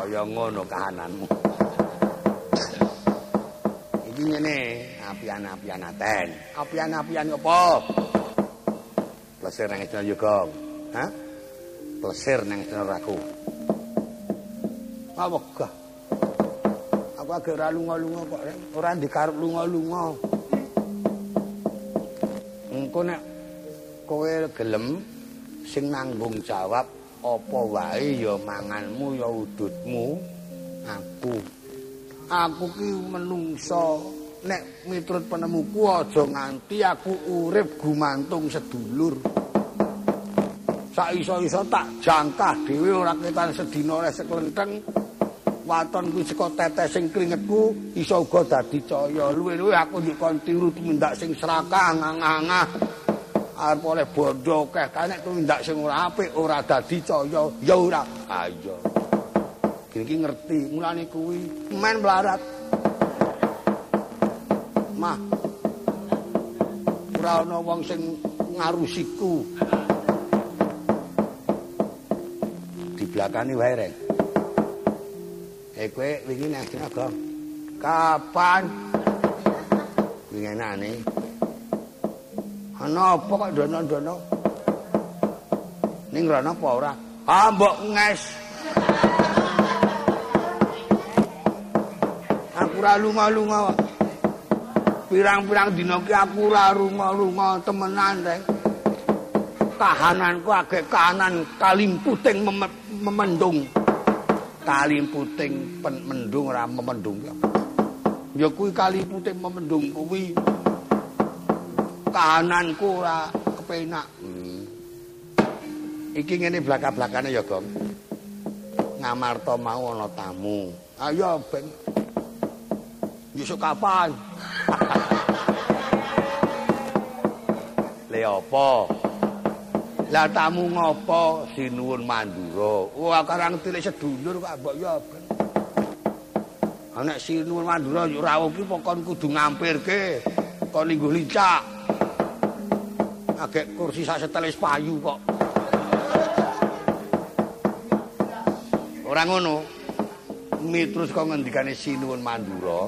kaya ngono kahananmu. Iki ngene, apian-apian aten. Apian-apian apa? Plesir nang istana yoga. Hah? Plesir nang istana raku. Apa Aku agak ora lunga-lunga kok, ora dikarep lunga-lunga. Engko nek kowe gelem sing nanggung jawab apa wae ya manganmu ya udutmu aku. Aku ki menungso. Nek miturut penemuku aja nganti aku urip gumantung sedulur. Sak iso-iso tak jangkah dhewe ora ketan sedina oleh seklenteng. Waton kuwi saka tetesing kringetku iso uga dadi caya luwe-luwe aku dikon tiru tumindak sing serakah ngangah arep oleh bondo akeh kanek tumindak sing ora apik ora dadi caya ya ora. Iya iki ngerti mulane kuwi. Men melarat mah. Ora ana wong sing ngarusiku. Di belakani wae rek. Eh kowe wingi nang kapan? Wingi enane Ana apa kok dono-dono? Ning rono apa ora? Ah mbok nges. Aku ora lunga-lunga. Pirang-pirang dina ki aku ora lunga-lunga temenan, Reng. Kahananku agek kahanan kalimputing memendung. Kalimputing mendung ora memendung. Ya kuwi kalimputing memendung kuwi. Kahananku ora kepenak. Hmm. Iki ngene blaka-blakane ya, Gong. Ngamarta mau ana tamu. Ayo ben. Yusuk kapan? Le apa? Lah tamu ngopo sinuwun Mandura? Wah, karang tilik sedulur kok mbok ya ben. Ana sinuwun Mandura yo rawuh ki pokon kudu ngampirke. Kok lingguh lincak. Agek kursi sak setelis payu kok. Ora ngono. Mitrus kok ngendikane Sinuwun Mandura.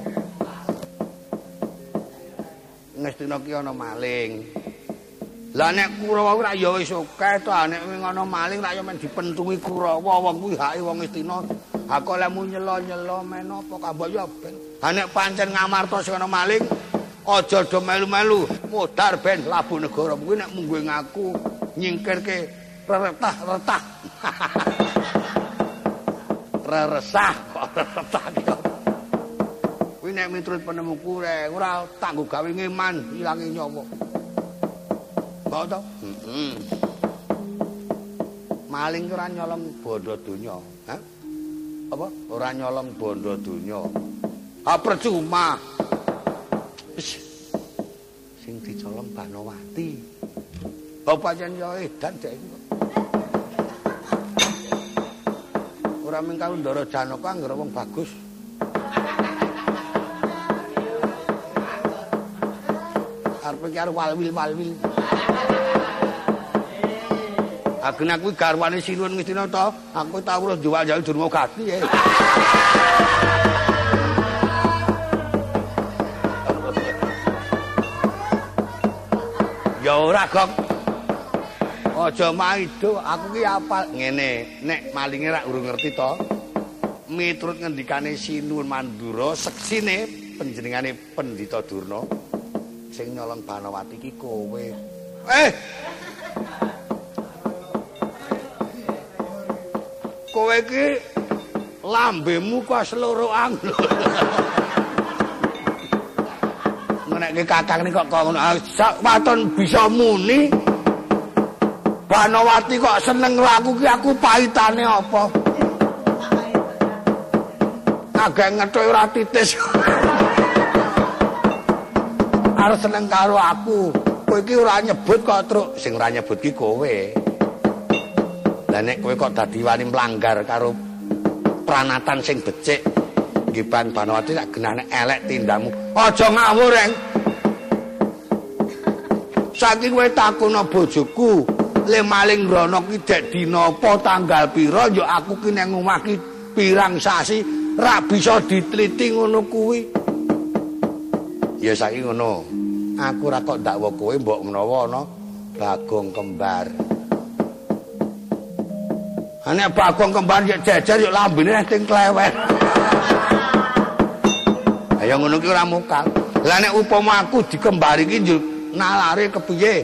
Ngestina ki ana maling. Lah nek Kurawa ora ya wis akeh to, nek ana maling rak ya men dipentungi Kurawa wong kuwi hake wong Istina. Ha kok lemu nyelo-nyelo men apa kabeh ya ben. Ha nek pancen ngamarta sing ana maling, aja do melu-melu modar ben labu negara. Kuwi nek munggo ngaku nyingkirke reretah-retah reresah kok reretah kok. Kuwi nek miturut penemuku rek ora tanggo gawe ngeman ilangi nyawa. Kok to? Maling ora nyolong bondo donya ha? Apa? Ora nyolong bondo donya. Ha percuma sing dicolong Banowati. Bapak jan yo edan dek. Ora mung karo Ndara Janaka anggere wong bagus. Arep karo walwil-walwil. Agen aku garwane Sinuwun Ngistina to, aku tau urus jual-jual Durma Gati. Eh. Ya ora, Gong. Aja maido, aku ki apal ngene, nek malinge rak urung ngerti to. Miturut ngendikane Sinuwun Mandura, seksine panjenengane Pendhita Durna sing nyolong Banawati ki kowe. Eh. Kowe ki lambemu kok seloroan. nekke kakang nih kok kok ah, sak waton bisa muni. Banawati kok seneng laku ki aku pahitane apa? Agak ngethoy ora titis. Arep seneng karo aku. Kowe iki ora nyebut kok truk. Sing ora nyebut ki kowe. Lah nek kowe kok dadi wani mlanggar karo pranatan sing becik nggih Ban Banawati tak genane elek tindamu aja ngawur reng saking kowe takono bojoku le maling rono ki dek dina apa tanggal pira ya aku ki nang omah ki pirang sasi ra bisa diteliti ngono kuwi. Ya saiki ngono. Aku ra kok ndakwa kowe mbok menawa ana bagong kembar. Ane bagong kembar yo jejer yo lambene sing klewet. Ayo ngono ki ora mukal. Lah nek upama aku dikembari ki nalare kepiye?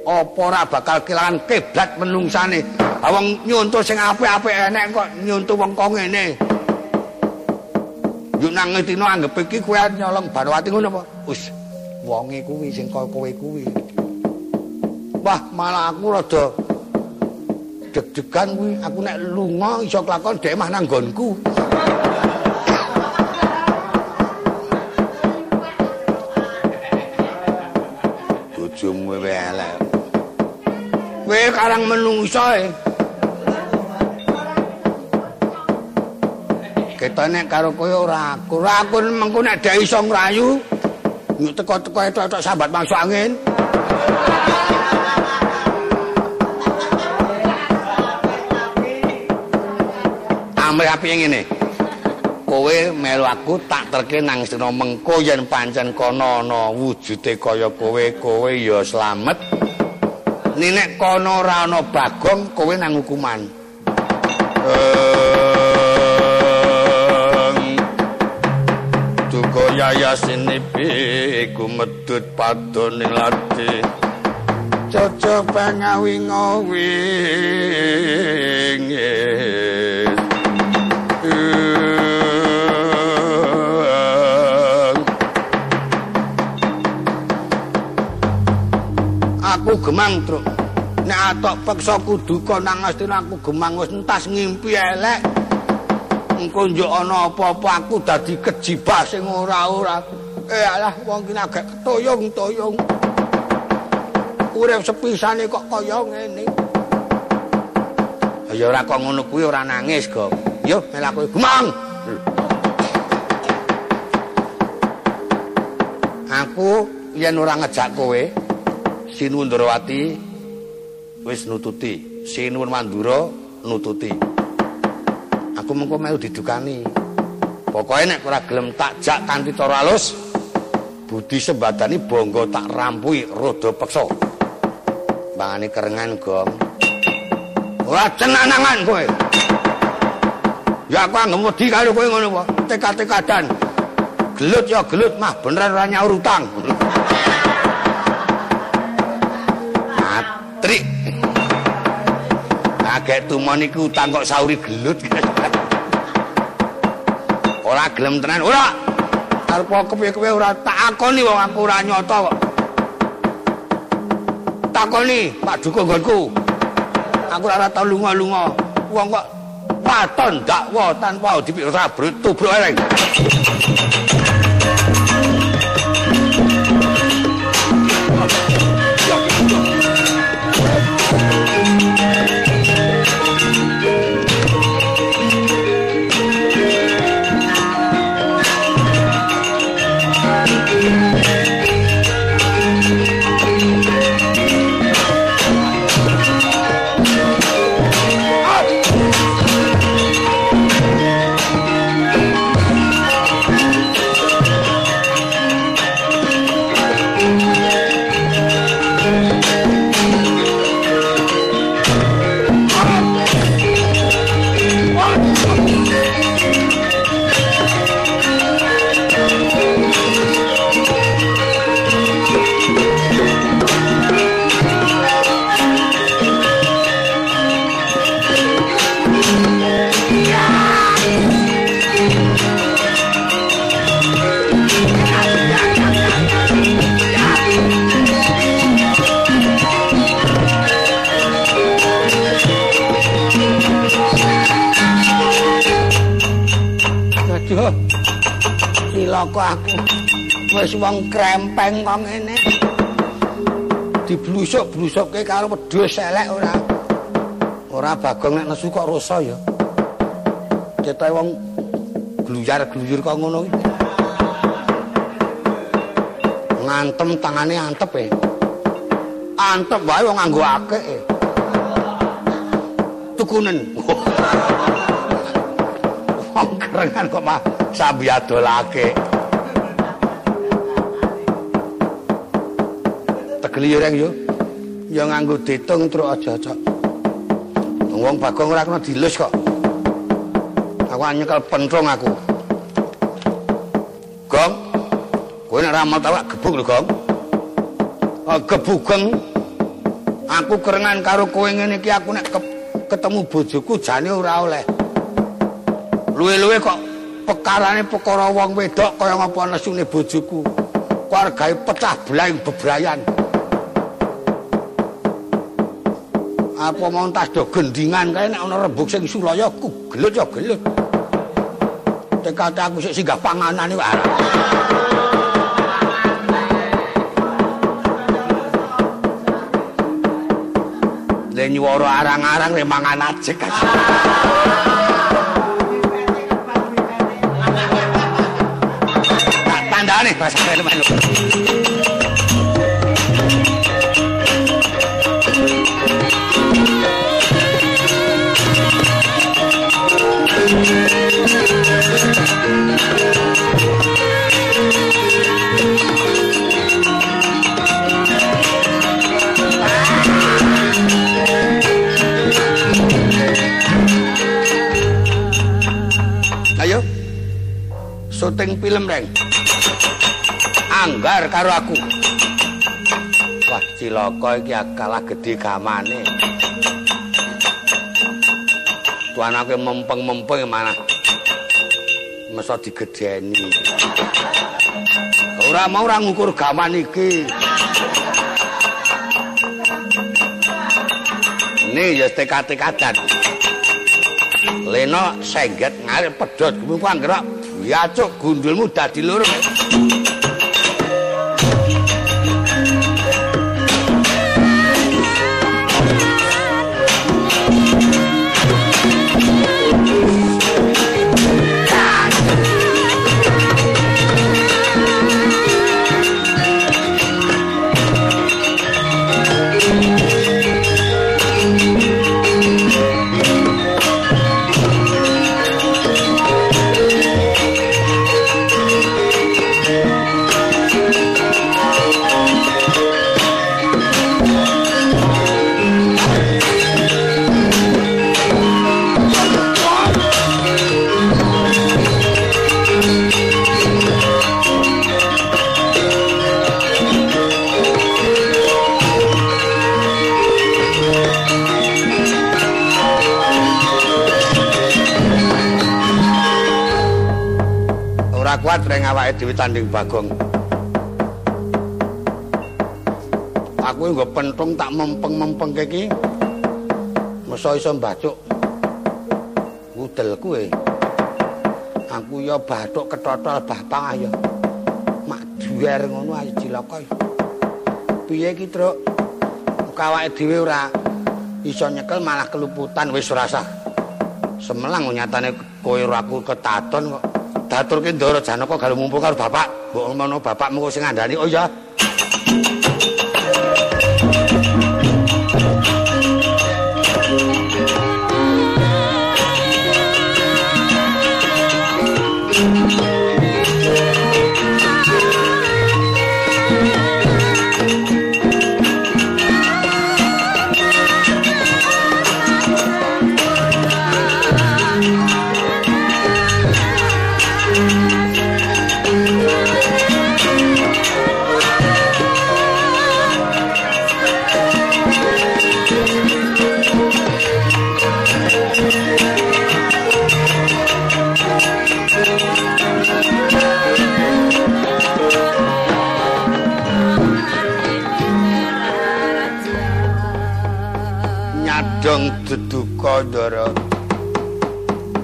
Apa ora bakal kelangan kiblat menungsane? Awang nyuntuh sing apik-apik enek kok nyuntuh wong kok ngene. Yo nang ngetino anggap iki kowe nyolong Banwati ngono apa? Wis wonge kuwi sing kaya kowe kuwi. Wah, malah aku rada deg-degan kuwi. Aku nek lunga iso kelakon dhek mah nang nggonku. Bojomu elek. Kowe karang menungso e. ketane karo kowe ora aku. Ora aku mengko nek dhek iso ngrayu, nyuk teko-teko etok-etok sambat masuk angin. Amre api yang ngene. Kowe melu aku tak terke nang sira mengko yen pancen kono ana wujude kaya kowe, kowe ya slamet. Nek kono ora ana bagong, kowe nang hukuman. Eh yayasine iku medhut padone lati cocok pangawi ngowi aku gemang nek atok peksa kudu nang astina aku gemang wis entas ngimpi elek engko yo ana apa-apa aku dadi kejibah sing ora-ora. Eh alah wong ki agak ketoyong-toyong. Urip sepisane kok kaya ngene. Ya ora kok ngono kuwi ora nangis, Gong. Yo melaku gumang. Aku yen ora ngejak kowe, Sinundrawati wis nututi. Sinun Mandura nututi. aku mengko melu didukani. Pokoke nek ora gelem tak jak kanthi cara alus, budi sembadani bangga tak rampui rada peksa. Bangane kerengan, Gong. Ora cenanangan kowe. Ya aku anggap wedi karo kowe ngono apa? Tekad-tekadan. Gelut ya gelut mah beneran ora nyaur utang. Agek tumon iku utang kok sauri gelut. ora gelem tenan. Ora! Arep kepiye-kepiye ora tak akoni wong aku ora nyata kok. Takoni Pak Dukung nggonku. Aku ora tau lunga-lunga. Wong kok paton dakwa tanpa dipikir sabrut tubruk ereng wis wong krempeng kok ngene. Diblusuk-blusukke karo wedhus elek ora. Ora bagong nek nesu kok rasa ya. Cetahe wong gluyar-gluyur kok ngono iki. Ngantem tangane antep e. Antep wae wong nganggo akeh e. Tukunen. rengan kok mah sambi adolake. Tegeli reng yo. Ya nganggo ditung truk aja cok. Wong Bagong ora kena dilus kok. Aku nyekel pentrong aku. Gong. Kowe nek ra mau tak gebuk lho, Gong. Oh, gebugeng. Aku kerengan karo kowe ngene iki aku nek ketemu bojoku jane ora oleh. Luwe-luwe kok pekarane perkara wong wedok kaya ngapa nesune bojoku. Keluargae pecah belah bebrayan. Apa mau tas do gendingan kae nek ana rembug sing sulaya ku gelut ya gelut. Tekate aku sik singgah panganane wae. Le nyuwara arang-arang le mangan ajek. Tandane melu. Syuting film reng anggar karo aku. Wah cilaka iki kalah gedhe gamane. Tuan aku mempeng-mempeng mana masa digedeni. Ora mau ora ngukur gaman iki. Ini ya tekat-tekatan Leno sengget ngarep pedot. Kuwi anggerak Ya cuk gundulmu dadi loro. Kuat reng awake dhewe tanding Bagong. Aku nggo pentung tak mempeng-mempeng iki. Mesa iso mbacuk. Ngudel kuwe. Aku ya bathuk ketotol bapak ayo. Mak duwer ngono ayo cilaka. Piye iki, Truk? Kawake dhewe ora iso nyekel malah keluputan wis rasa. Semelang nyatane kowe ora aku ketaton kok. Daturke Ndara Janaka galu mumpung karo bapak. Mbok ngono bapakmu sing ngandani. Oh iya. Ndara.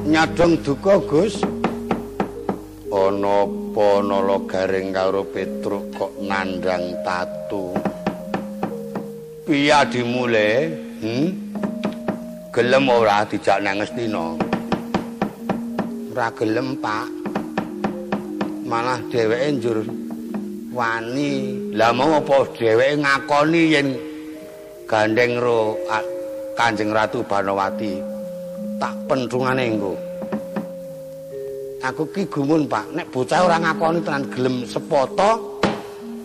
Nyadong duka, Gus. Ana apa nala garing karo Petruk kok nandang tatu? Piye dimule? Hm? Gelem ora dijak nang Ngastina? Ora gelem, Pak. Malah dheweke njur wani. Lah mau apa dheweke ngakoni yen gandeng ro Kanjeng Ratu Banawati tak pentrungane engko Aku ki gumun, Pak. Nek bocah ora ngakoni tenan gelem sepoto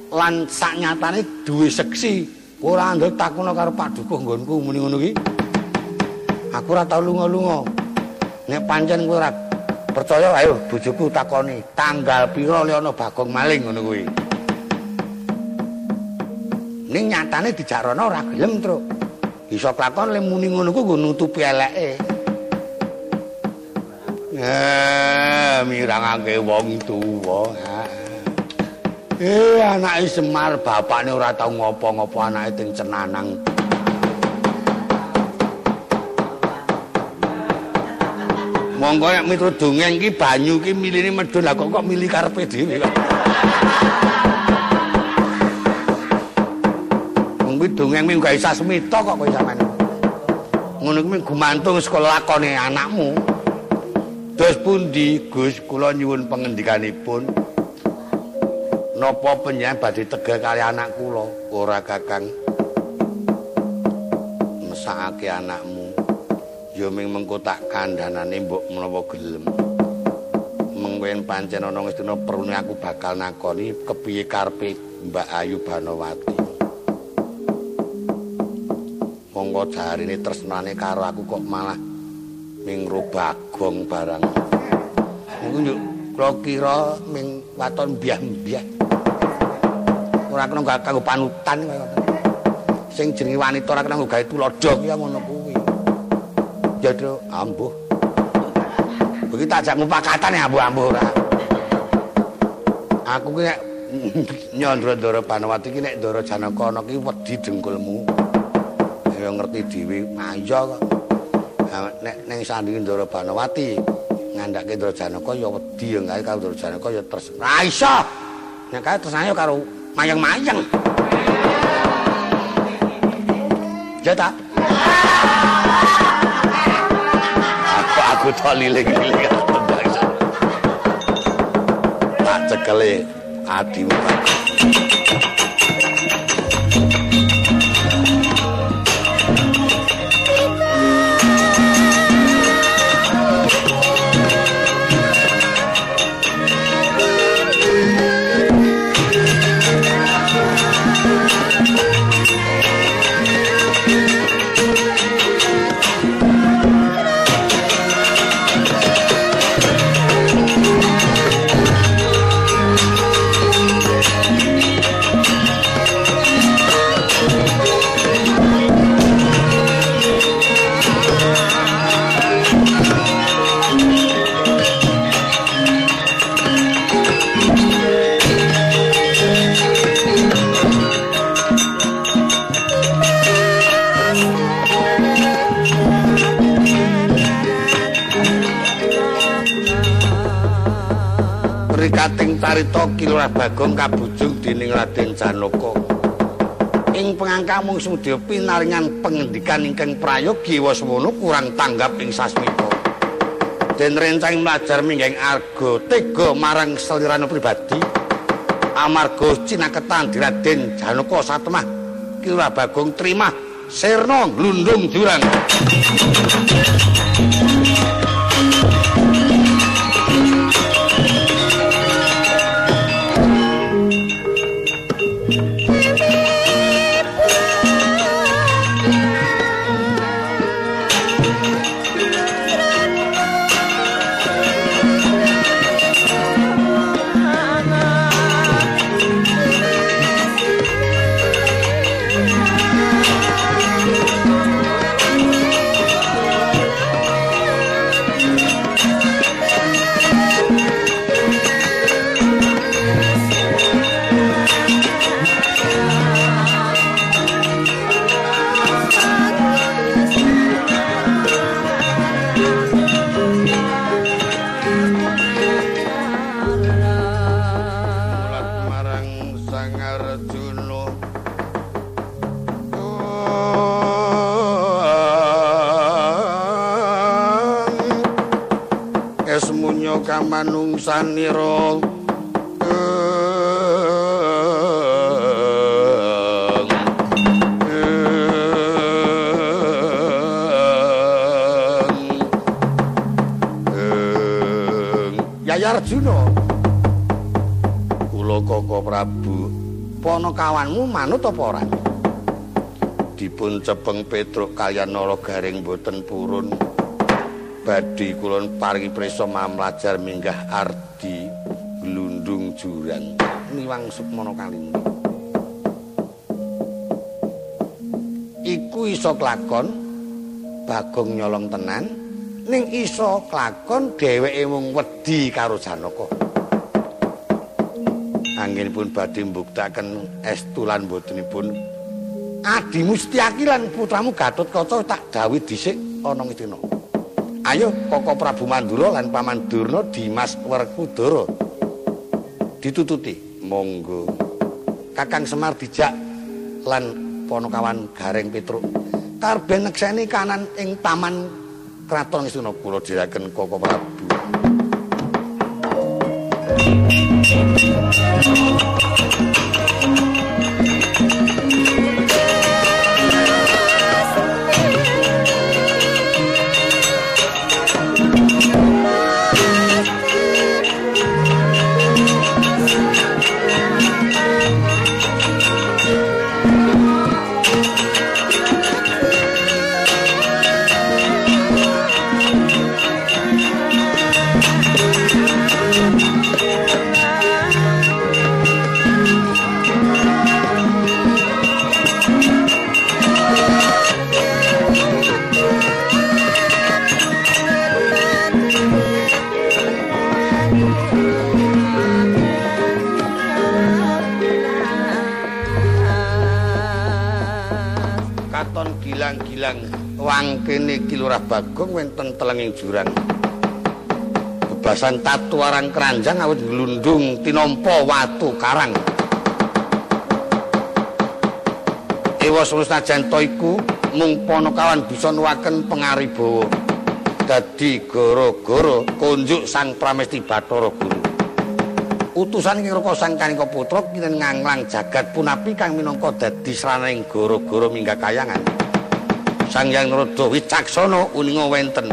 lan saknyatane duwe seksi, ora ndek takono karo Pak Dukuh nggonku muni ngono ki. Aku ora tau lunga-lunga. Nek pancen kowe ora percaya ayo bojoku takoni, tanggal pira le ana Bagong maling ngono kuwi. Ning nyatane dijarono ora gelem, Truk. Iso klakon le muni ngono ku nutupi eleke. Eh, mirangake wong tuwa. Eh, anake Semar bapakne ora tau ngopo-ngopo anake ting cenanang. Monggo nek miturut dongeng iki banyu iki miline medhun lah kok kok mili karepe dhewe kok. Monggo dongeng ming gawe sasmita kok kowe sampean. Ngono kuwi gumantung sekolah lakone anakmu. Dos pundi Gus kula nyuwun pangendikanipun. Napa panjenengan badhe tegel kali anak kula? Ora Kakang. Mesakake anakmu. Ya ming mengko tak kandhanane mbok menawa gelem. Mengwen pancen ana ngestina perune aku bakal nakoni kepiye karepe Mbak Ayu Banowati. Monggo jarine tresnane karo aku kok malah ming bagong barang. Niku yo kula kira ming waton mbiyah-mbiyah. Ora kena kanggo panutan kaya Sing jenenge wanita ora kena gawe tulodo ya ngono kuwi. Jadro ambuh. Begitu tak jak mupakatan ya ambuh-ambuh ora. Aku ki nek nyandra Ndara Banawati ki nek Ndara Janaka ana ki wedi dengkulmu. Ya ngerti dhewe, ayo kok. nek ning sandinge Ndara Banawati ngandhake Ndara Janaka ya wedi ya kae karo Ndara Janaka ya terus. Ra iso! Nek kae terus karo mayang-mayang. Ya ta? Aku aku to liling-liling tak cekele adimu carita Kilurah Bagong kabujung dening Raden Janaka. Ing pengangka mung sumedya pinaringan pengendikan ingkang prayogi wasmono kurang tanggap ing sasmita. Den rencang mlajar mingging arga tega marang selirane pribadi. Amarga cinaketan di Raden Janaka satemah Kilurah Bagong terima sirna glundung jurang. Yaya Arjuna. Kula Koko Prabu, ponokawanmu manut apa ora? Dipun cepeng Petruk kaliyan Nara Garing boten purun. Badhe kula paringi prisa mamlajar minggah ardi glundung jurang niwang sukmana kalini. Iku iso kelakon Bagong nyolong tenan ning iso klakon dheweke mung wedi karo Janaka. Anggenipun badhe mbuktaken estu lan botenipun Adi Mustiaki lan putramu Gatotkaca tak dawuh dhisik ana ngistina. Ayo Koko Prabu Mandura lan Paman Durna Dimas Werkudara ditututi monggo. Kakang Semar dijak lan Ponokawan Gareng Petruk karben nekseni kanan ing taman kraton Isuna kula diraken Koko Prabu. Bagong wonten telenging jurang. Bebasan tatu arang keranjang awit glundung tinampa watu karang. Ewa senajan to iku mung ponokawan bisa nuwaken pengaribawa. Dadi gara-gara kunjuk Sang Pramesti Bathara Guru. Utusan ing Raka Sang Kanika Putra kinten nganglang jagat punapi kang minangka dadi sraning gara-gara minggah kayangan. Sang Hyang Narada wicaksana uninga wenten.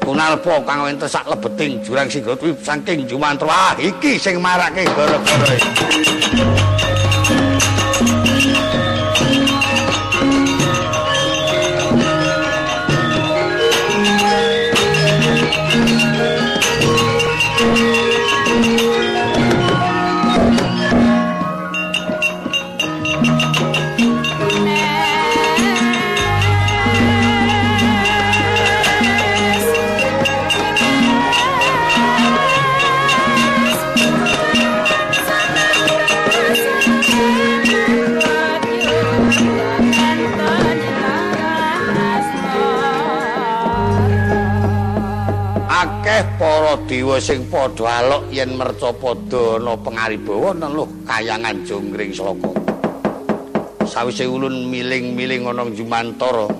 Kunalpa kang wenten sak lebeting jurang Singgadwi saking Jumantra iki sing marake gara-gara. Dewa sing padha alok yen merca padha ana pengaribawa neluh kayangan jonggring slaka sawise ulun miling-miling ana jumantara.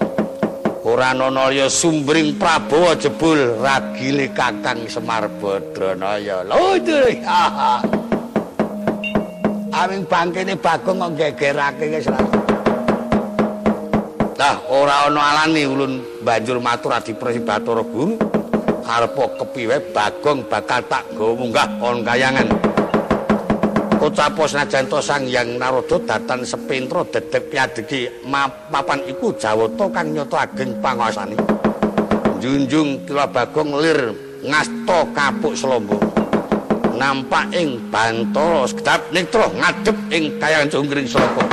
Ora ana ya sumbring prabawa jebul ragile kakang semar badranaya lho aming bangkene bagong kok gegerake wis Lah ora ana alane ulun banjur matur adi Presi Bathara Guru arepa kepiwe bagong bakal tak gawa munggah on kayangan. Ucapo senajan to sang yang narodo datan sepintro dedek piadegi mapan iku jawata kang nyoto ageng pangwasani junjung kila bagong lir ngasto kapuk selombo nampak ing bantoro sekedap nitro ngadep ing kayangan junggring selombo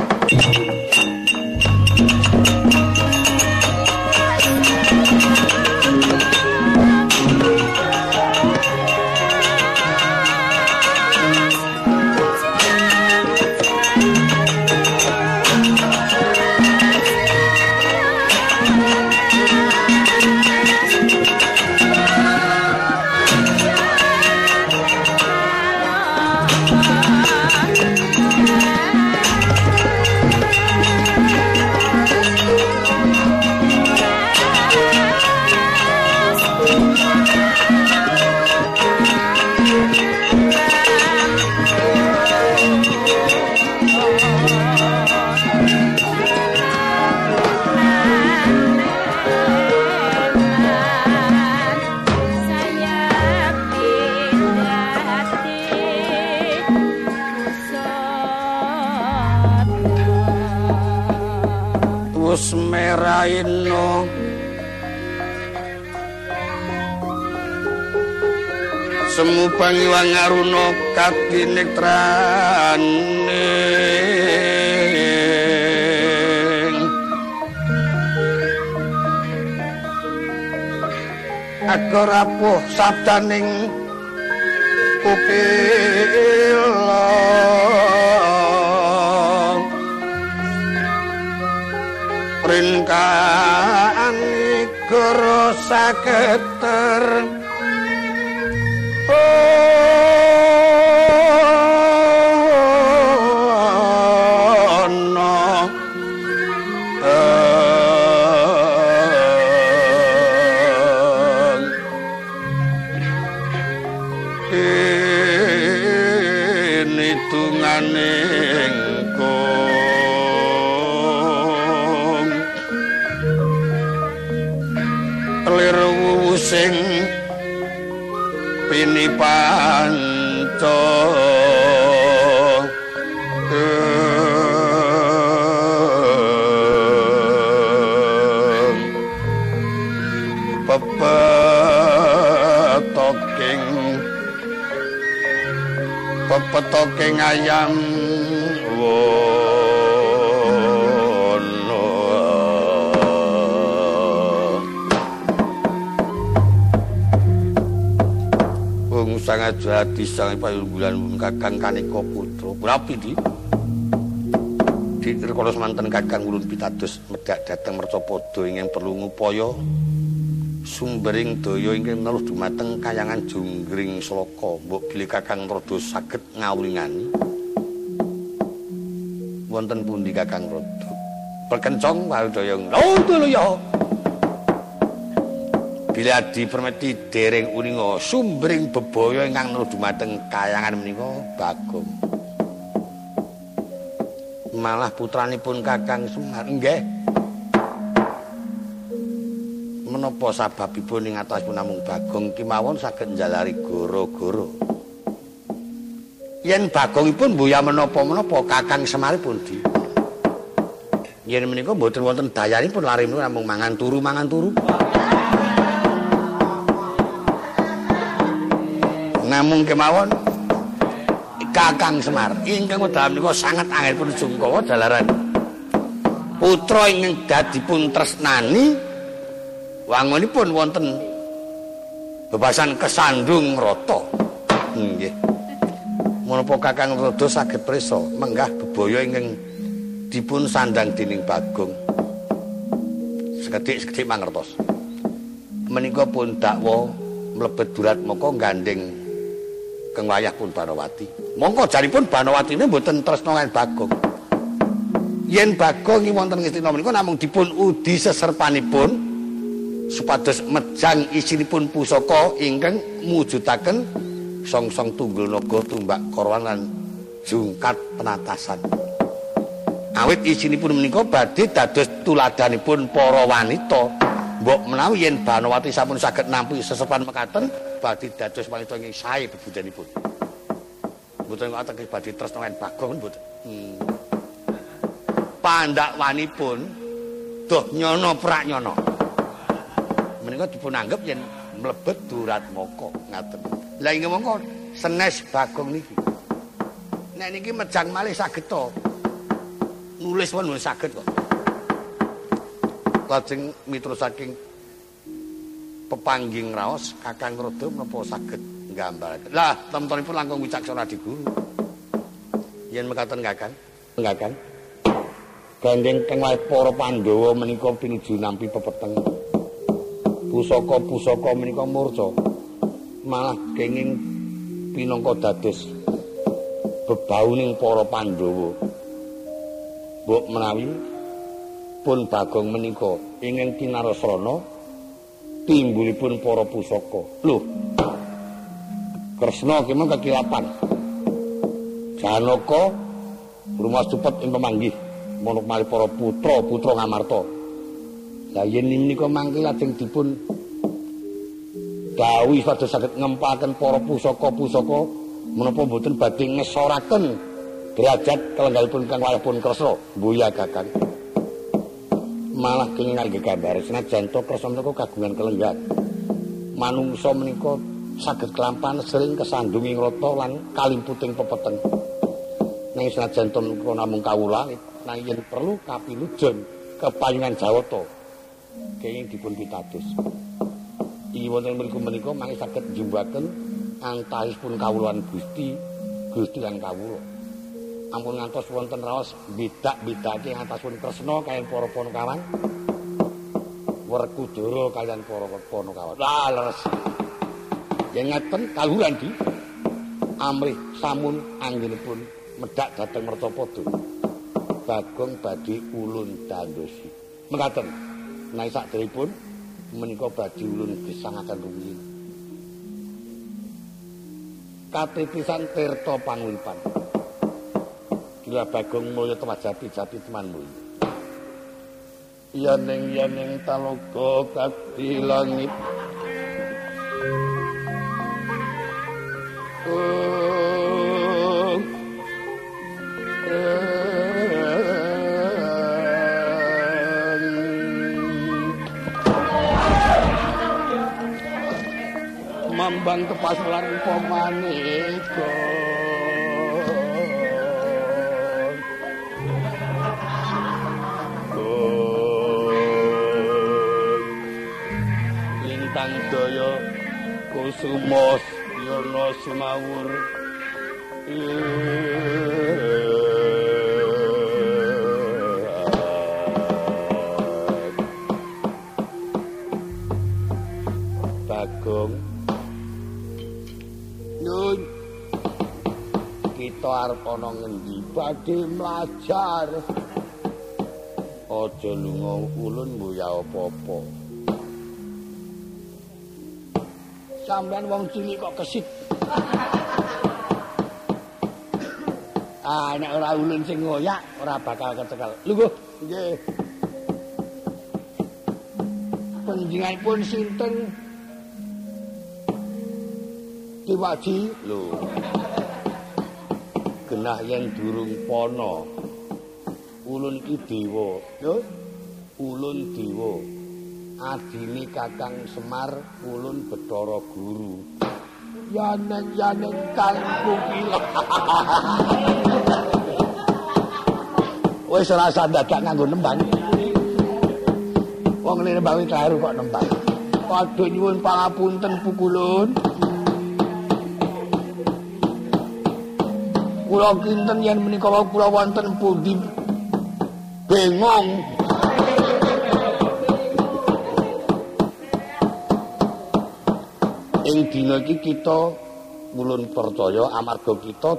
pangiwang aruna katinektrane aku rapuh sabdaning pupila ringkaan guru saketer jati sang payunggulan kakang kanika putra. Rapi di di rekolos manten kakang ulun pitados medak dateng mercapada ingin perlu ngupaya sumbering daya ingkang menawa dumateng kayangan Junggring Sloka mbok bilih Kakang Rada saged ngawringani wonten pundi Kakang Rada? Perkencong wadaya ngono lho ya Bila adi permeti dereng uninga sumbering bebaya ingkang menawa dumateng kayangan menika Bagong malah putranipun Kakang Semar nggih menapa sababipun ing atasipun namung Bagong kimawon saged njalari goro-goro. Yen Bagongipun mbuya menapa-menapa Kakang Semar pun di. Yen menika mboten wonten dayanipun lari menika namung mangan turu mangan turu. Namung kemawon Kakang Semar. Ingkang dalam menika sangat angel pun jungkawa dalaran. Putra ingkang dadipun tresnani wangunipun wonten bebasan kesandung rata. Nggih. Menapa kakang rada saged prisa menggah bebaya ingkang dipun sandang dening bagong. Sekedhik-sekedhik mangertos. Menika pun dakwa mlebet durat moko gandeng keng wayah pun Banawati mongko jaripun Banawati ini mboten tresno kan bagong yen bagong iki wonten ngistina menika namung dipun udi seserpanipun supados mejang isinipun pusaka ingkang mujudaken song-song tunggul naga tumbak korwan lan jungkat penatasan. Awit isinipun menika badhe dados tuladanipun para wanita. Mbok menawi yen Banawati sampun saged nampi sesepan mekaten badhe dados wanita ingkang sae bebudanipun. Mboten kok ateges badhe tresna lan bagong mboten. Hmm. Pandakwanipun doh nyono prak nyono. menika dipun anggap yen mlebet durat moko ngaten. Lah inggih mongko senes bagong niki. Nek niki mejang malih saged to. Nulis pun saged kok. Lajeng mitra saking pepangging raos Kakang Rodo menapa saged nggambaraken. Lah temtunipun langkung wicaksana di guru. Yen mekaten Kakang, Kakang. Gandeng keng para Pandhawa menika pinuju nampi pepeteng. pusaka-pusaka menika murca malah kenging pinangka dados bebauning para Pandhawa mbok menawi pun Bagong menika ingkang kinarasrana timbulipun para pusaka lho Kresna ki mung kekilapan Janaka rumah cepet ing pemanggih manuk mali para putra putra Ngamarta Lah yen menika mangke lajeng dipun dawuh supados saged ngempaken para pusaka-pusaka menapa mboten badhe ngesoraken derajat kelenggalipun kang wayahipun Kresna. Mbuya Kakang. Malah kenging nggih gambar. Senajan to kersa menika kagungan kelenggan manungsa menika saged kelampan sering kesandungi ngrata lan kalimputing pepeten ning senajan to menika namung kawula nang yen perlu kapilujon kepayungan Jawata kenging dipun pitados. Iki wonten mriku menika mangke saged njumbaken antahipun kawulan Gusti Gusti lan kawula ampun ngantos wonten raos bidak-bidake ngatasipun Kresna kaliyan para ponokawan Werkudara kaliyan para ponokawan lah leres. Yen ngeten kaluran di. Amrih samun anggenipun medhak dhateng Mercapada Bagong badhe ulun dandosi. Mekaten naik sakderipun menika badhe ulun gesangaken rumiyin. Katitisan tirta panguripan gila bagong mulya tewajati jati teman mulya yaning yaning taloga kati langit. Mambang tepas lan pomaneka lintang daya kusumos yono sumawur Bagong. Nun kita arep ana ngendi? Badhe mlajar. Aja lunga ulun mbuya apa-apa sampean wong cilik kok kesit ah nek ora ulun sing ngoyak ora bakal kecekel lho nggih panjenenganipun sinten Kiwaji lho. Genah yen durung pono. Ulun iki dewa, lho. Ulun dewa. Adini Kakang Semar ulun Bathara Guru. Yaneng yaneng kalku kila. Wis ora dadak nganggo nembang. Wong lene bawi karo kok nembang. Padha nyuwun pangapunten pukulun. kula kinten yen menika kula wonten pundi bengong ing dina iki kita mulun percaya amarga kita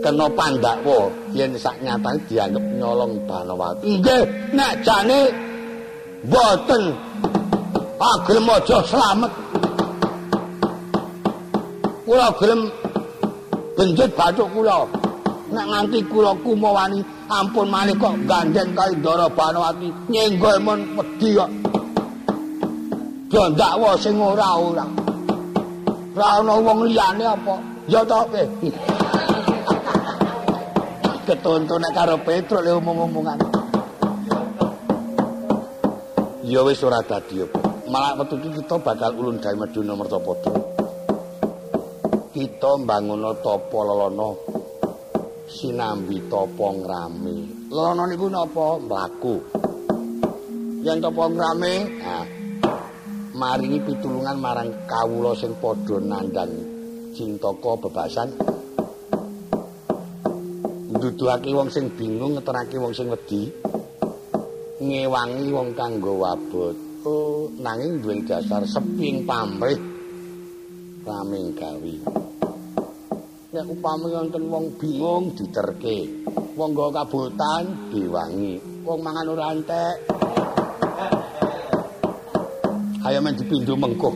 kena pandakwa yen sak nyatane dianggep nyolong Banawati nggih nek jane boten agelem aja slamet. Kula gelem benjut bathuk kula. Nek nganti kula kumawani ampun malih kok gandeng kali Ndara Banawati nyenggo men wedi kok ndakwa sing ora-ora ora. Ana wong liyane apa? Ya to pe ketuntune karo Petro le omong-omongan. Ya wis ora dadi apa. Malah wektu kita bakal ulun gawe Meduna Mertapada kita mbangun tapa lelana sinambi tapa ngrame. Lelana niku napa? Mlaku. Yen tapa ngrame nah maringi pitulungan marang kawula sing padha nandhang cintaka bebasan. Nduduhake wong sing bingung ngeterake wong sing wedi ngewangi wong kanggo wabot. Oh nanging duwe dasar seping pamrih raming gawi nek upami wonten wong bingung diterke. Wong nggo kabotan diwangi. Wong mangan ora entek ayo men dipindho mengko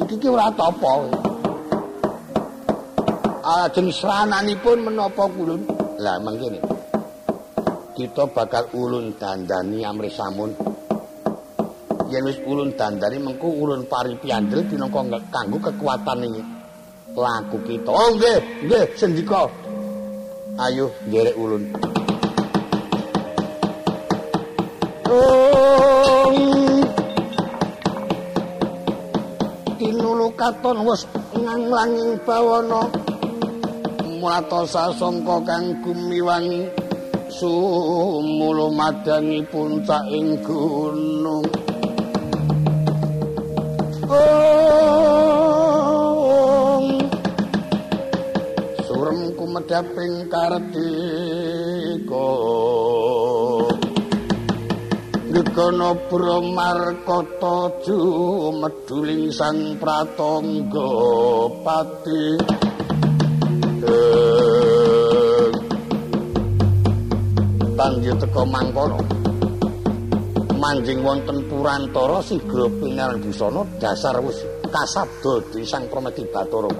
iki ki ora apa ajeng srananipun menapa kulun lah mangkene kita bakal ulun dandani amri samun yen wis ulun dandani mengko ulun pari piandel pinangka kanggo kekuatan iki laku kita. Oh nggih, nggih sendika. Ayo nderek ulun. Katon wis nganglanging bawana. Mulatosa sangka kang gumiwangi sumulu madangi puncak ing gunung. Om Surem kumedaping kartika Gegono Bromarkata jumeduling sang pratangga pati. Tanjir teka mangkono. Manjing wonten Purantara sigra pinaran busana dasar wis kasabda di sang Pramati Bathara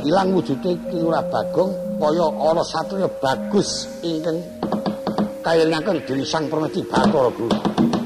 Ilang wujude Ki Bagong kaya ana satriya bagus ingkang kayelingaken dening Sang Pramati Bathara Guru.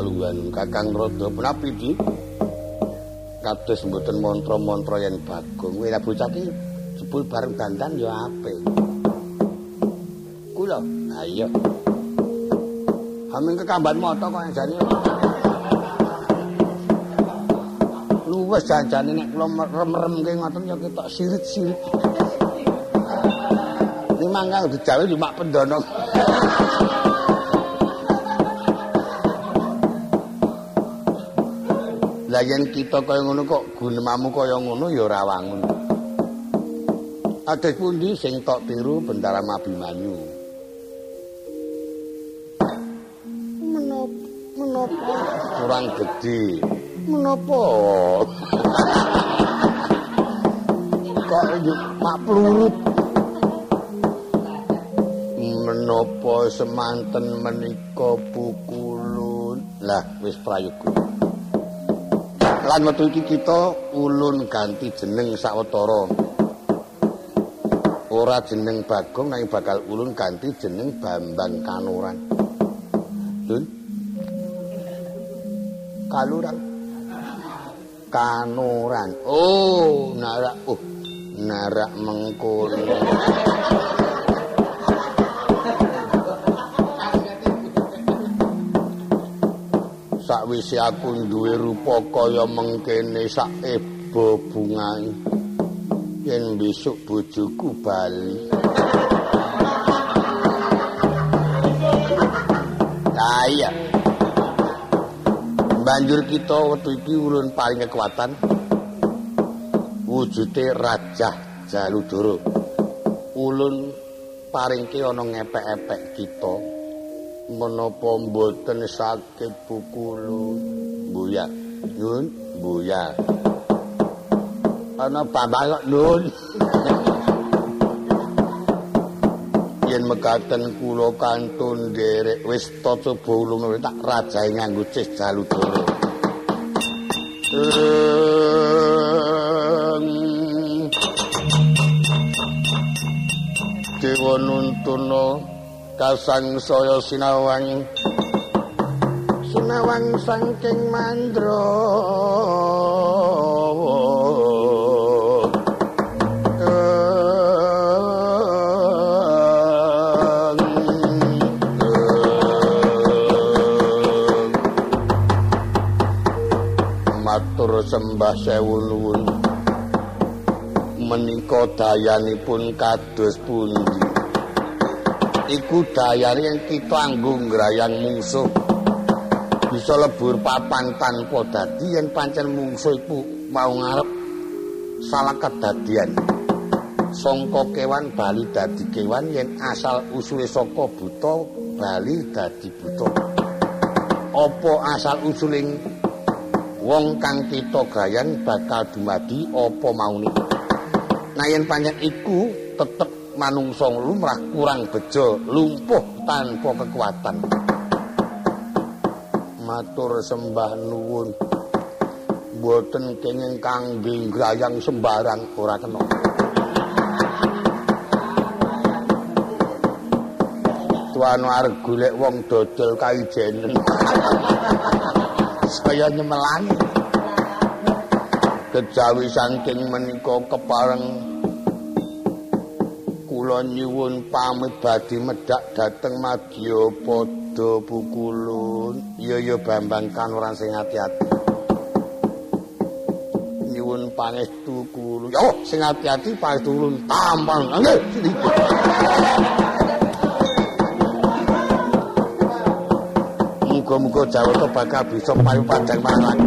Kakang Rodo menapi di kados mboten mantra-mantra yen Bagong. Wira bocah iki jebul bareng dandan ya apik. Kula ha iya. Ameng kekamban mata kok jane. Luwes janjane nek kula merem-remke ngoten ya ketok sirit-sirit. Ini mangga dijawe cuma pendono. Lah yen kita kaya ngono kok gunemamu kaya ngono ya ora wangun. Ades pundi sing tok tiru Bendara Mabimanyu? Menapa? Menapa? Kurang gede. Menapa? kok mak plurut. Menapa semanten menika pukulun? Lah wis prayoga. Lan metu iki kita ulun ganti jeneng sawetara ora jeneng Bagong nang bakal ulun ganti jeneng Bambang Kanuran. Lun? Kaluran. Kanuran. Oh narak oh narak mengkono sakwise aku duwe rupa kaya mengkene sak eba bungae yen besok bojoku bali. Kaya banjur kita waktu iki ulun paling kekuatan. Wujude raja jaludoro ulun paringke ana ngepek-epek kita menapa mboten sakit bukulu buya nyun buya ana pambal nyun. Yen mekaten kula kantun derek wis tata bulung tak rajae nganggo cis jaludara Dewa nuntuna kasang saya sinawang. Sinawang sangking mandro matur sembah sewun-wun menika dayanipun kados pundi iku dayane kita anggo ngrayang mungsuh. Bisa lebur papan tanpa dadi yen pancen mungsuh iku mau ngarep salah kedadian. Sangka kewan bali dadi kewan yen asal usule saka buta bali dadi buta. Apa asal usuling wong kang kita gayan bakal dumadi apa maune? Nah yen pancen iku tetep manungsa lumrah kurang bejo lumpuh tanpa kekuatan matur sembah nuwun boten kenging kangge grayang sembarang ora kena tuan arep golek wong dodol kaijenen. Saya nyemelangi. Kejawi saking menika kepareng kula nyuwun pamit badhe medhak dhateng Madya Pada Pukulun. Iya ya Bambang Kanuran sing ati-ati. Nyuwun pangestu kula. Yo sing ati-ati pangestu ulun tampang. Nggih. muga-muga Jawata bakal bisa payu padang marang.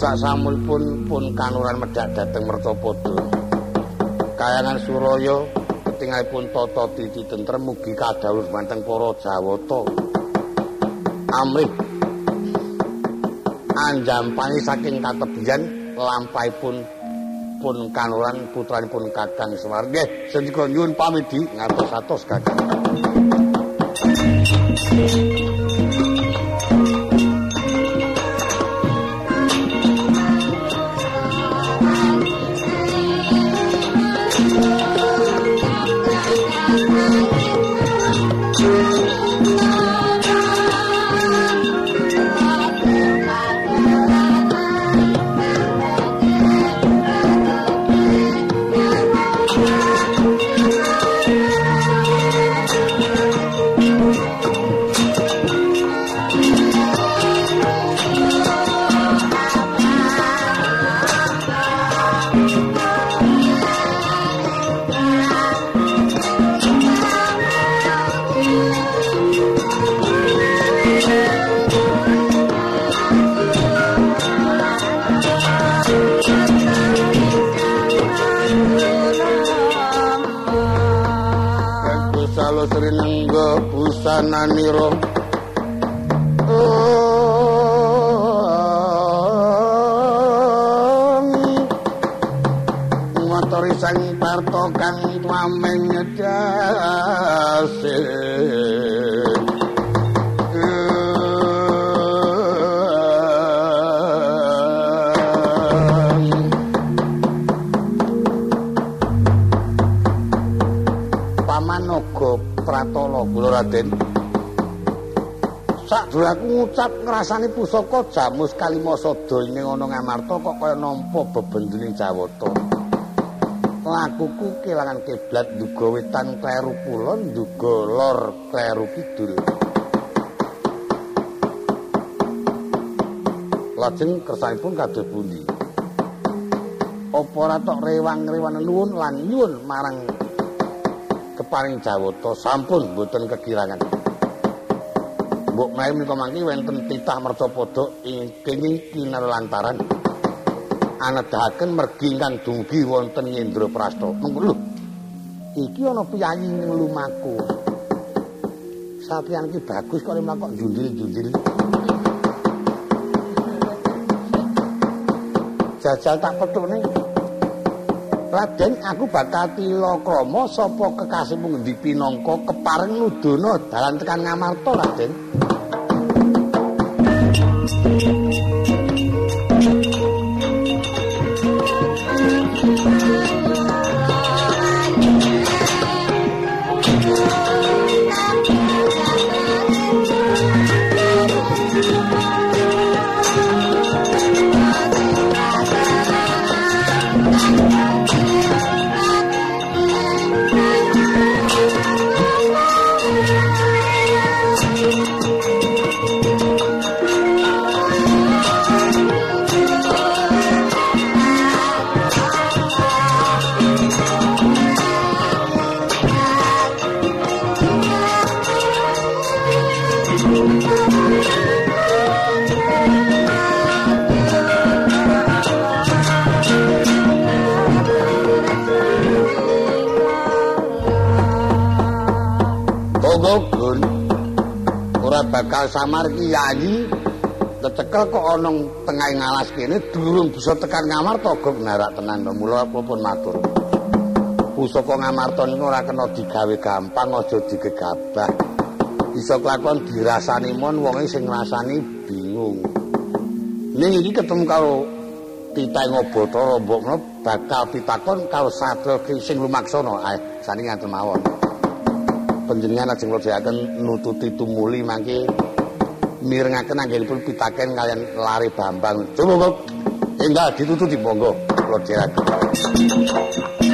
Sasamulipun pun kanuran medhak dhateng Mertapada. Kayangan Suraya ketingalipun tata titi tentrem mugi kadhawuh manteng para Jawata. Amrih anjampani saking katebian lampahipun pun kanuran putranipun Kakang Semar. Nggih, sedika nyuwun pamit ngatos-atos Kakang. Sananiro motori sang parto kang tuameng nyedase Raden. Sadurunge ngucap ngrasani pusaka jamus kalimasa donya ana ngamarta kok kaya nampa bebendening Jawata. Lakuku kelangan kiblat duga wetan kleru kulon duga lor kleru kidul. Lajeng kersanipun kados pundi? Apa ora tok rewang-rewan nuwun lan nyuwun marang keparing jawata sampun boten kekirangan mbok mae menika mangke wonten titah mercapada ing kinar lantaran anedahaken mergi ingkang dumugi wonten Indraprasta. Mengko lho. Iki ana piyayi ning lumaku. Sapian iki bagus kok lemah kok jundil-jundil. Jajal tak petukne. Raden, aku bakal tila krama sapa kekasihmu ngendi pinangka kepareng nudono dalan tekan Ngamarta, Raden. Bakal samar ki yayi kecekel kok ana tengah ngalas kene durung bisa tekan ngamarta kok narak tenan to mula pun matur. Pusaka ngamarta niku ora kena digawe gampang aja digegabah. Bisa kelakon dirasani mon wonge sing ngrasani bingung. Ning iki ketemu karo Tita Ngobata rombokno bakal pitakon karo Satya sing lumaksana. Ae sani ngaten mawon panjenengan ajeng nglojaken nututi tumuli mangke mirengaken anggenipun pitaken kalian lari Bambang. Kok enggak ditututi monggo. Perangguling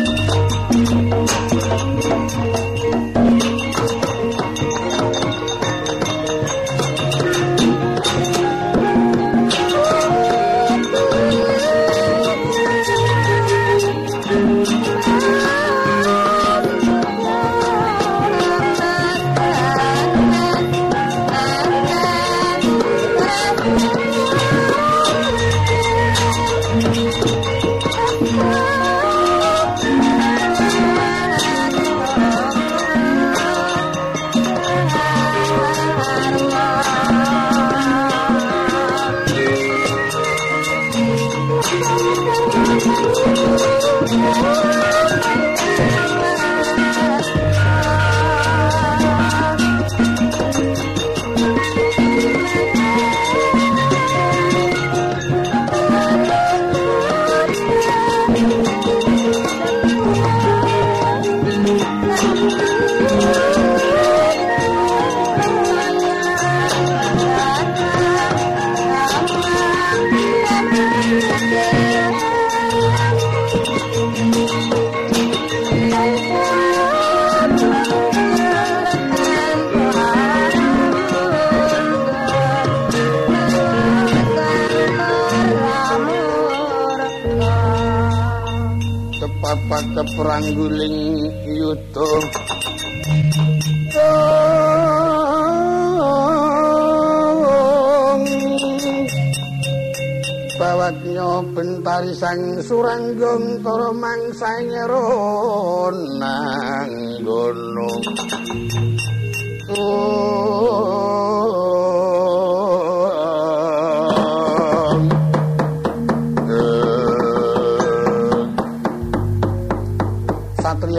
bentari sang suranggong toro mangsa nyeron nang gunung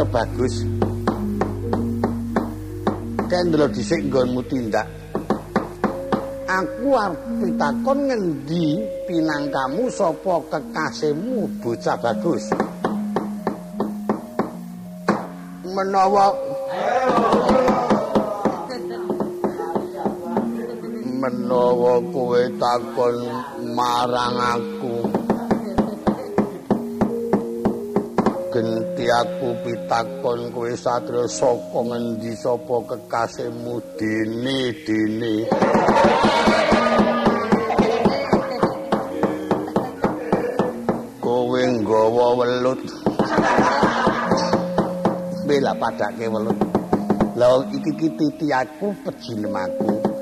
bagus. Kendro dhisik nggonmu tindak. Aku arep pitakon ngendi pinangkamu sapa kekasihmu bocah bagus. Menawa Menawa kowe takon marang aku. Genti aku pitakon kowe satria saka ngendi sapa kekasihmu? Dene dene padake welut lha iki iki titi aku pejinem aku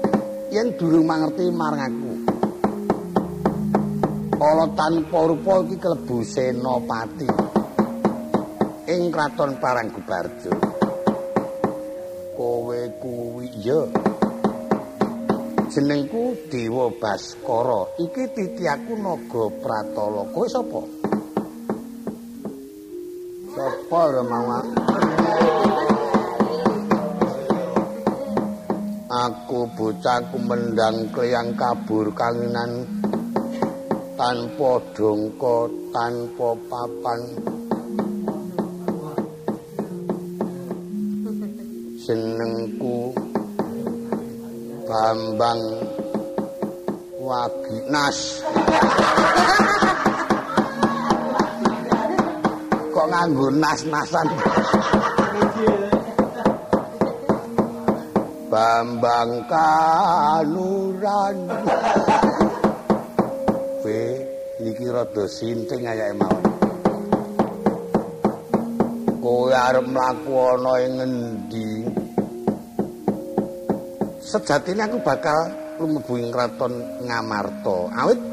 yen durung mangerti marang aku. Kala tanpa rupa iki klebu senopati ing kraton Paranggubarjo. Kowe kuwi ya jenengku Dewa Baskara. Iki titiaku Naga Pratala. Kowe sapa? Sapa Ramawa? Aku bocah kumendang kleyang kabur kanginan tanpa dongko tanpa papan. Senengku Bambang Waginas kok nganggo nas-nasan Bambang Kanuran. Kowe iki rada sinting ayake mau. Kowe arep mlaku ana ing ngendi? Sejatine aku bakal lumebu ing kraton Ngamarta. Awit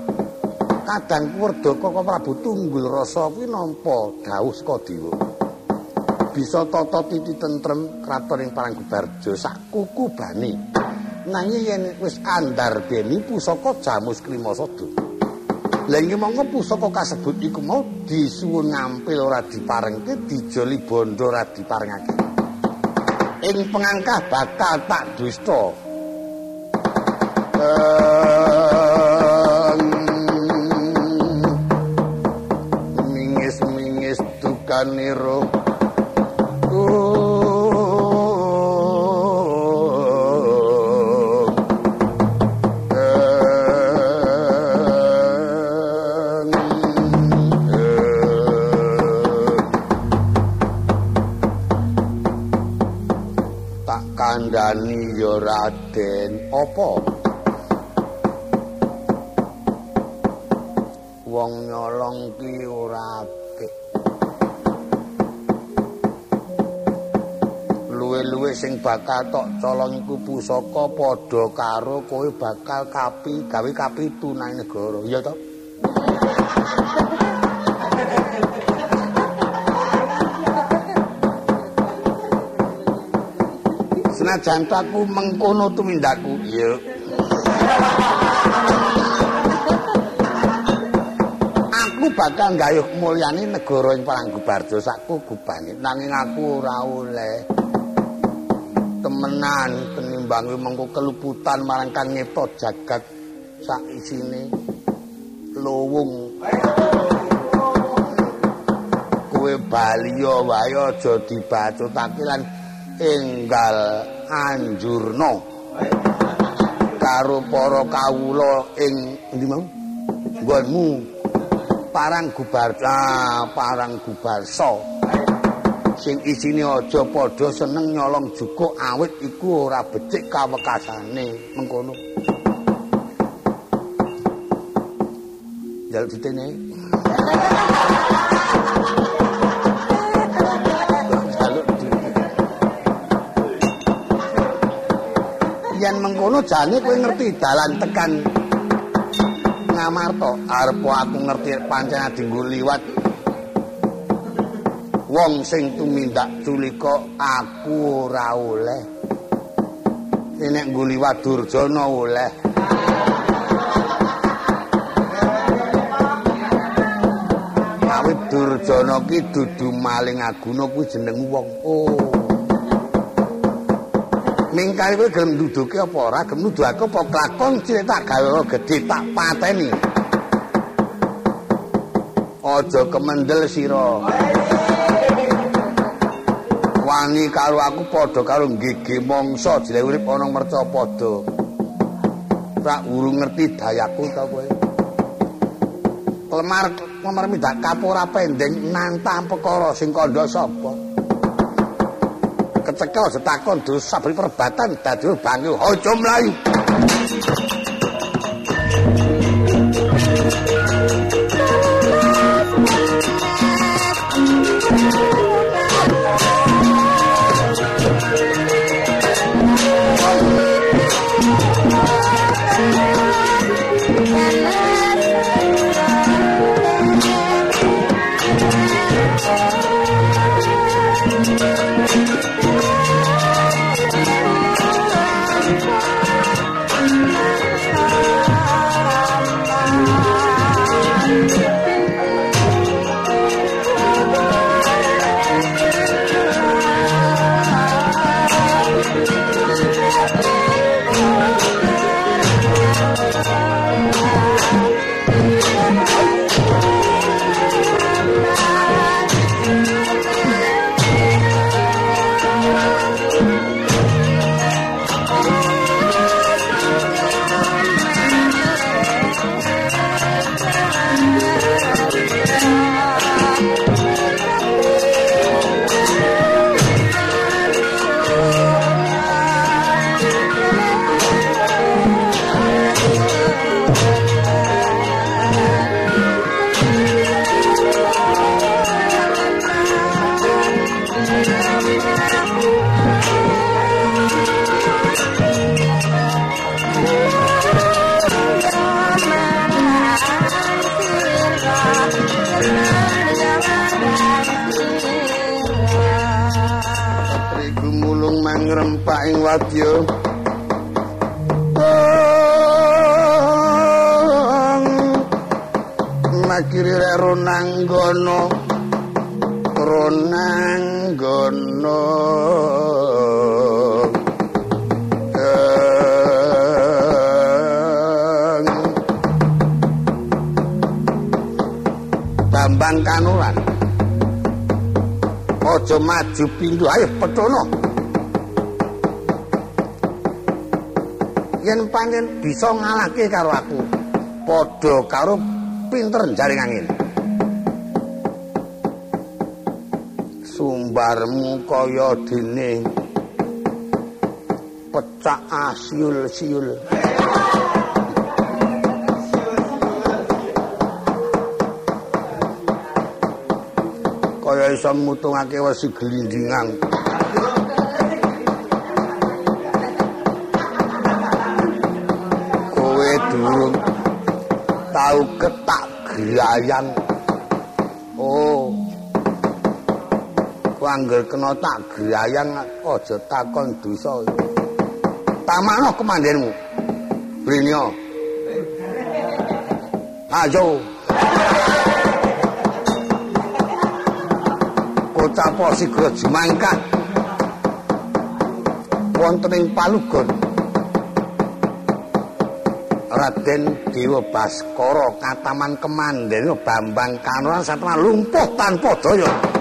kadangku Werdaka Prabu Tunggul Rasa kuwi nampa dawuh saka. Bisa tata titi tentrem kraton ing Paranggubarjo sak kuku bani. Nanging yen wis andar beni pusaka Jamus Krimasada. Lah iki mongko pusaka kasebut iku mau disuwun ngampil ora diparengke, dijoli bondo ora diparengake. Ing pengangkah bakal tak dusta. Mingis-mingis dukaniro. Raden apa? Wong nyolong ki ora apik. Luwe-luwe sing bakal tok colong iku pusaka padha karo kowe bakal kapi gawe kapitu nang negara. Iya to senajan aku mengkono tumindakku iya. Aku bakal gayuh mulyani negara ing Paranggubarjo sakku gubane nanging aku ora oleh. Temenan tenimbang mengko keluputan marang kang nyipta jagat sak isine. Lowung kowe baliya wae aja dibacutake lan enggal anjurna karo para kawula ing endi mau? Nggonmu. Parang gubarsa parang gubarsa. Sing isine aja padha seneng nyolong jukuk awit iku ora becik kawekasane mengkono. Jaluk ditene. Yen mengkono jane kowe ngerti dalan tekan Ngamarta. Arep aku ngerti pancen dinggo liwat. Wong sing tumindak culika aku ora oleh. Nek nggo liwat Durjana oleh. Awit Durjana ki dudu maling aguna kuwi jeneng wong. Oh mingkai kowe gelem nduduke apa ora? Gelem nuduh aku apa klakon cilik tak gawe gedhe tak pateni? Aja kemendel sira. Wani karo aku padha karo gege mangsa jile urip ana merca padha. Tak urung ngerti dayaku ta kowe. Lemar lemar mindak kapora pendeng nantang perkara sing kandha sapa kecekel setakon dosa beri perbatan dadi banyu. Aja mlayu Bambang Kanulan Aja maju pintu. Ayo petono Yen pancen bisa ngalahke karo aku padha karo pinter jaring angin. Sumbarmu kaya dene. Pecah asyul-siul kaya iso mutungake wesi glindingan. Kowe durung tau ketak grayang. Oh. Ku angger kena tak grayang aja takon dosa. Tamakno kemandenmu. Brinyo. Ayo. Capo sigra jumangkah wonten ing palugon Raden Dewa Baskara kataman kemanden Bambang Kanoran satana lumpuh tanpa daya